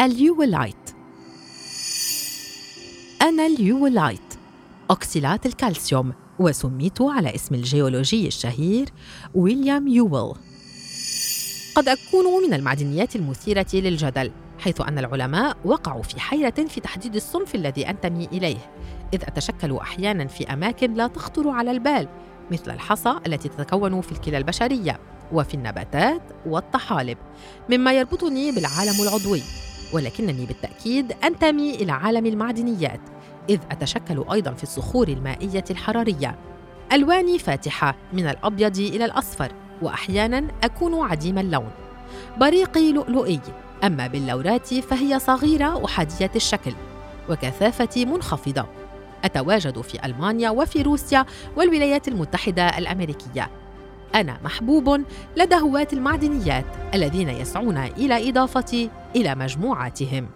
الويوليت أنا الويوليت أكسالات الكالسيوم وسميت على اسم الجيولوجي الشهير ويليام ويويل. قد أكون من المعدنيات المثيرة للجدل حيث أن العلماء وقعوا في حيرة في تحديد الصنف الذي أنتمي إليه إذ أتشكل أحياناً في أماكن لا تخطر على البال مثل الحصى التي تتكون في الكلى البشرية وفي النباتات والطحالب مما يربطني بالعالم العضوي. ولكنني بالتأكيد أنتمي إلى عالم المعدنيات إذ أتشكل أيضا في الصخور المائية الحرارية. ألواني فاتحة من الأبيض إلى الأصفر وأحيانا أكون عديم اللون. بريقي لؤلؤي أما باللورات فهي صغيرة أحادية الشكل وكثافتي منخفضة. أتواجد في ألمانيا وفي روسيا والولايات المتحدة الأمريكية. أنا محبوب لدى هواة المعدنيات الذين يسعون إلى إضافتي إلى مجموعاتهم.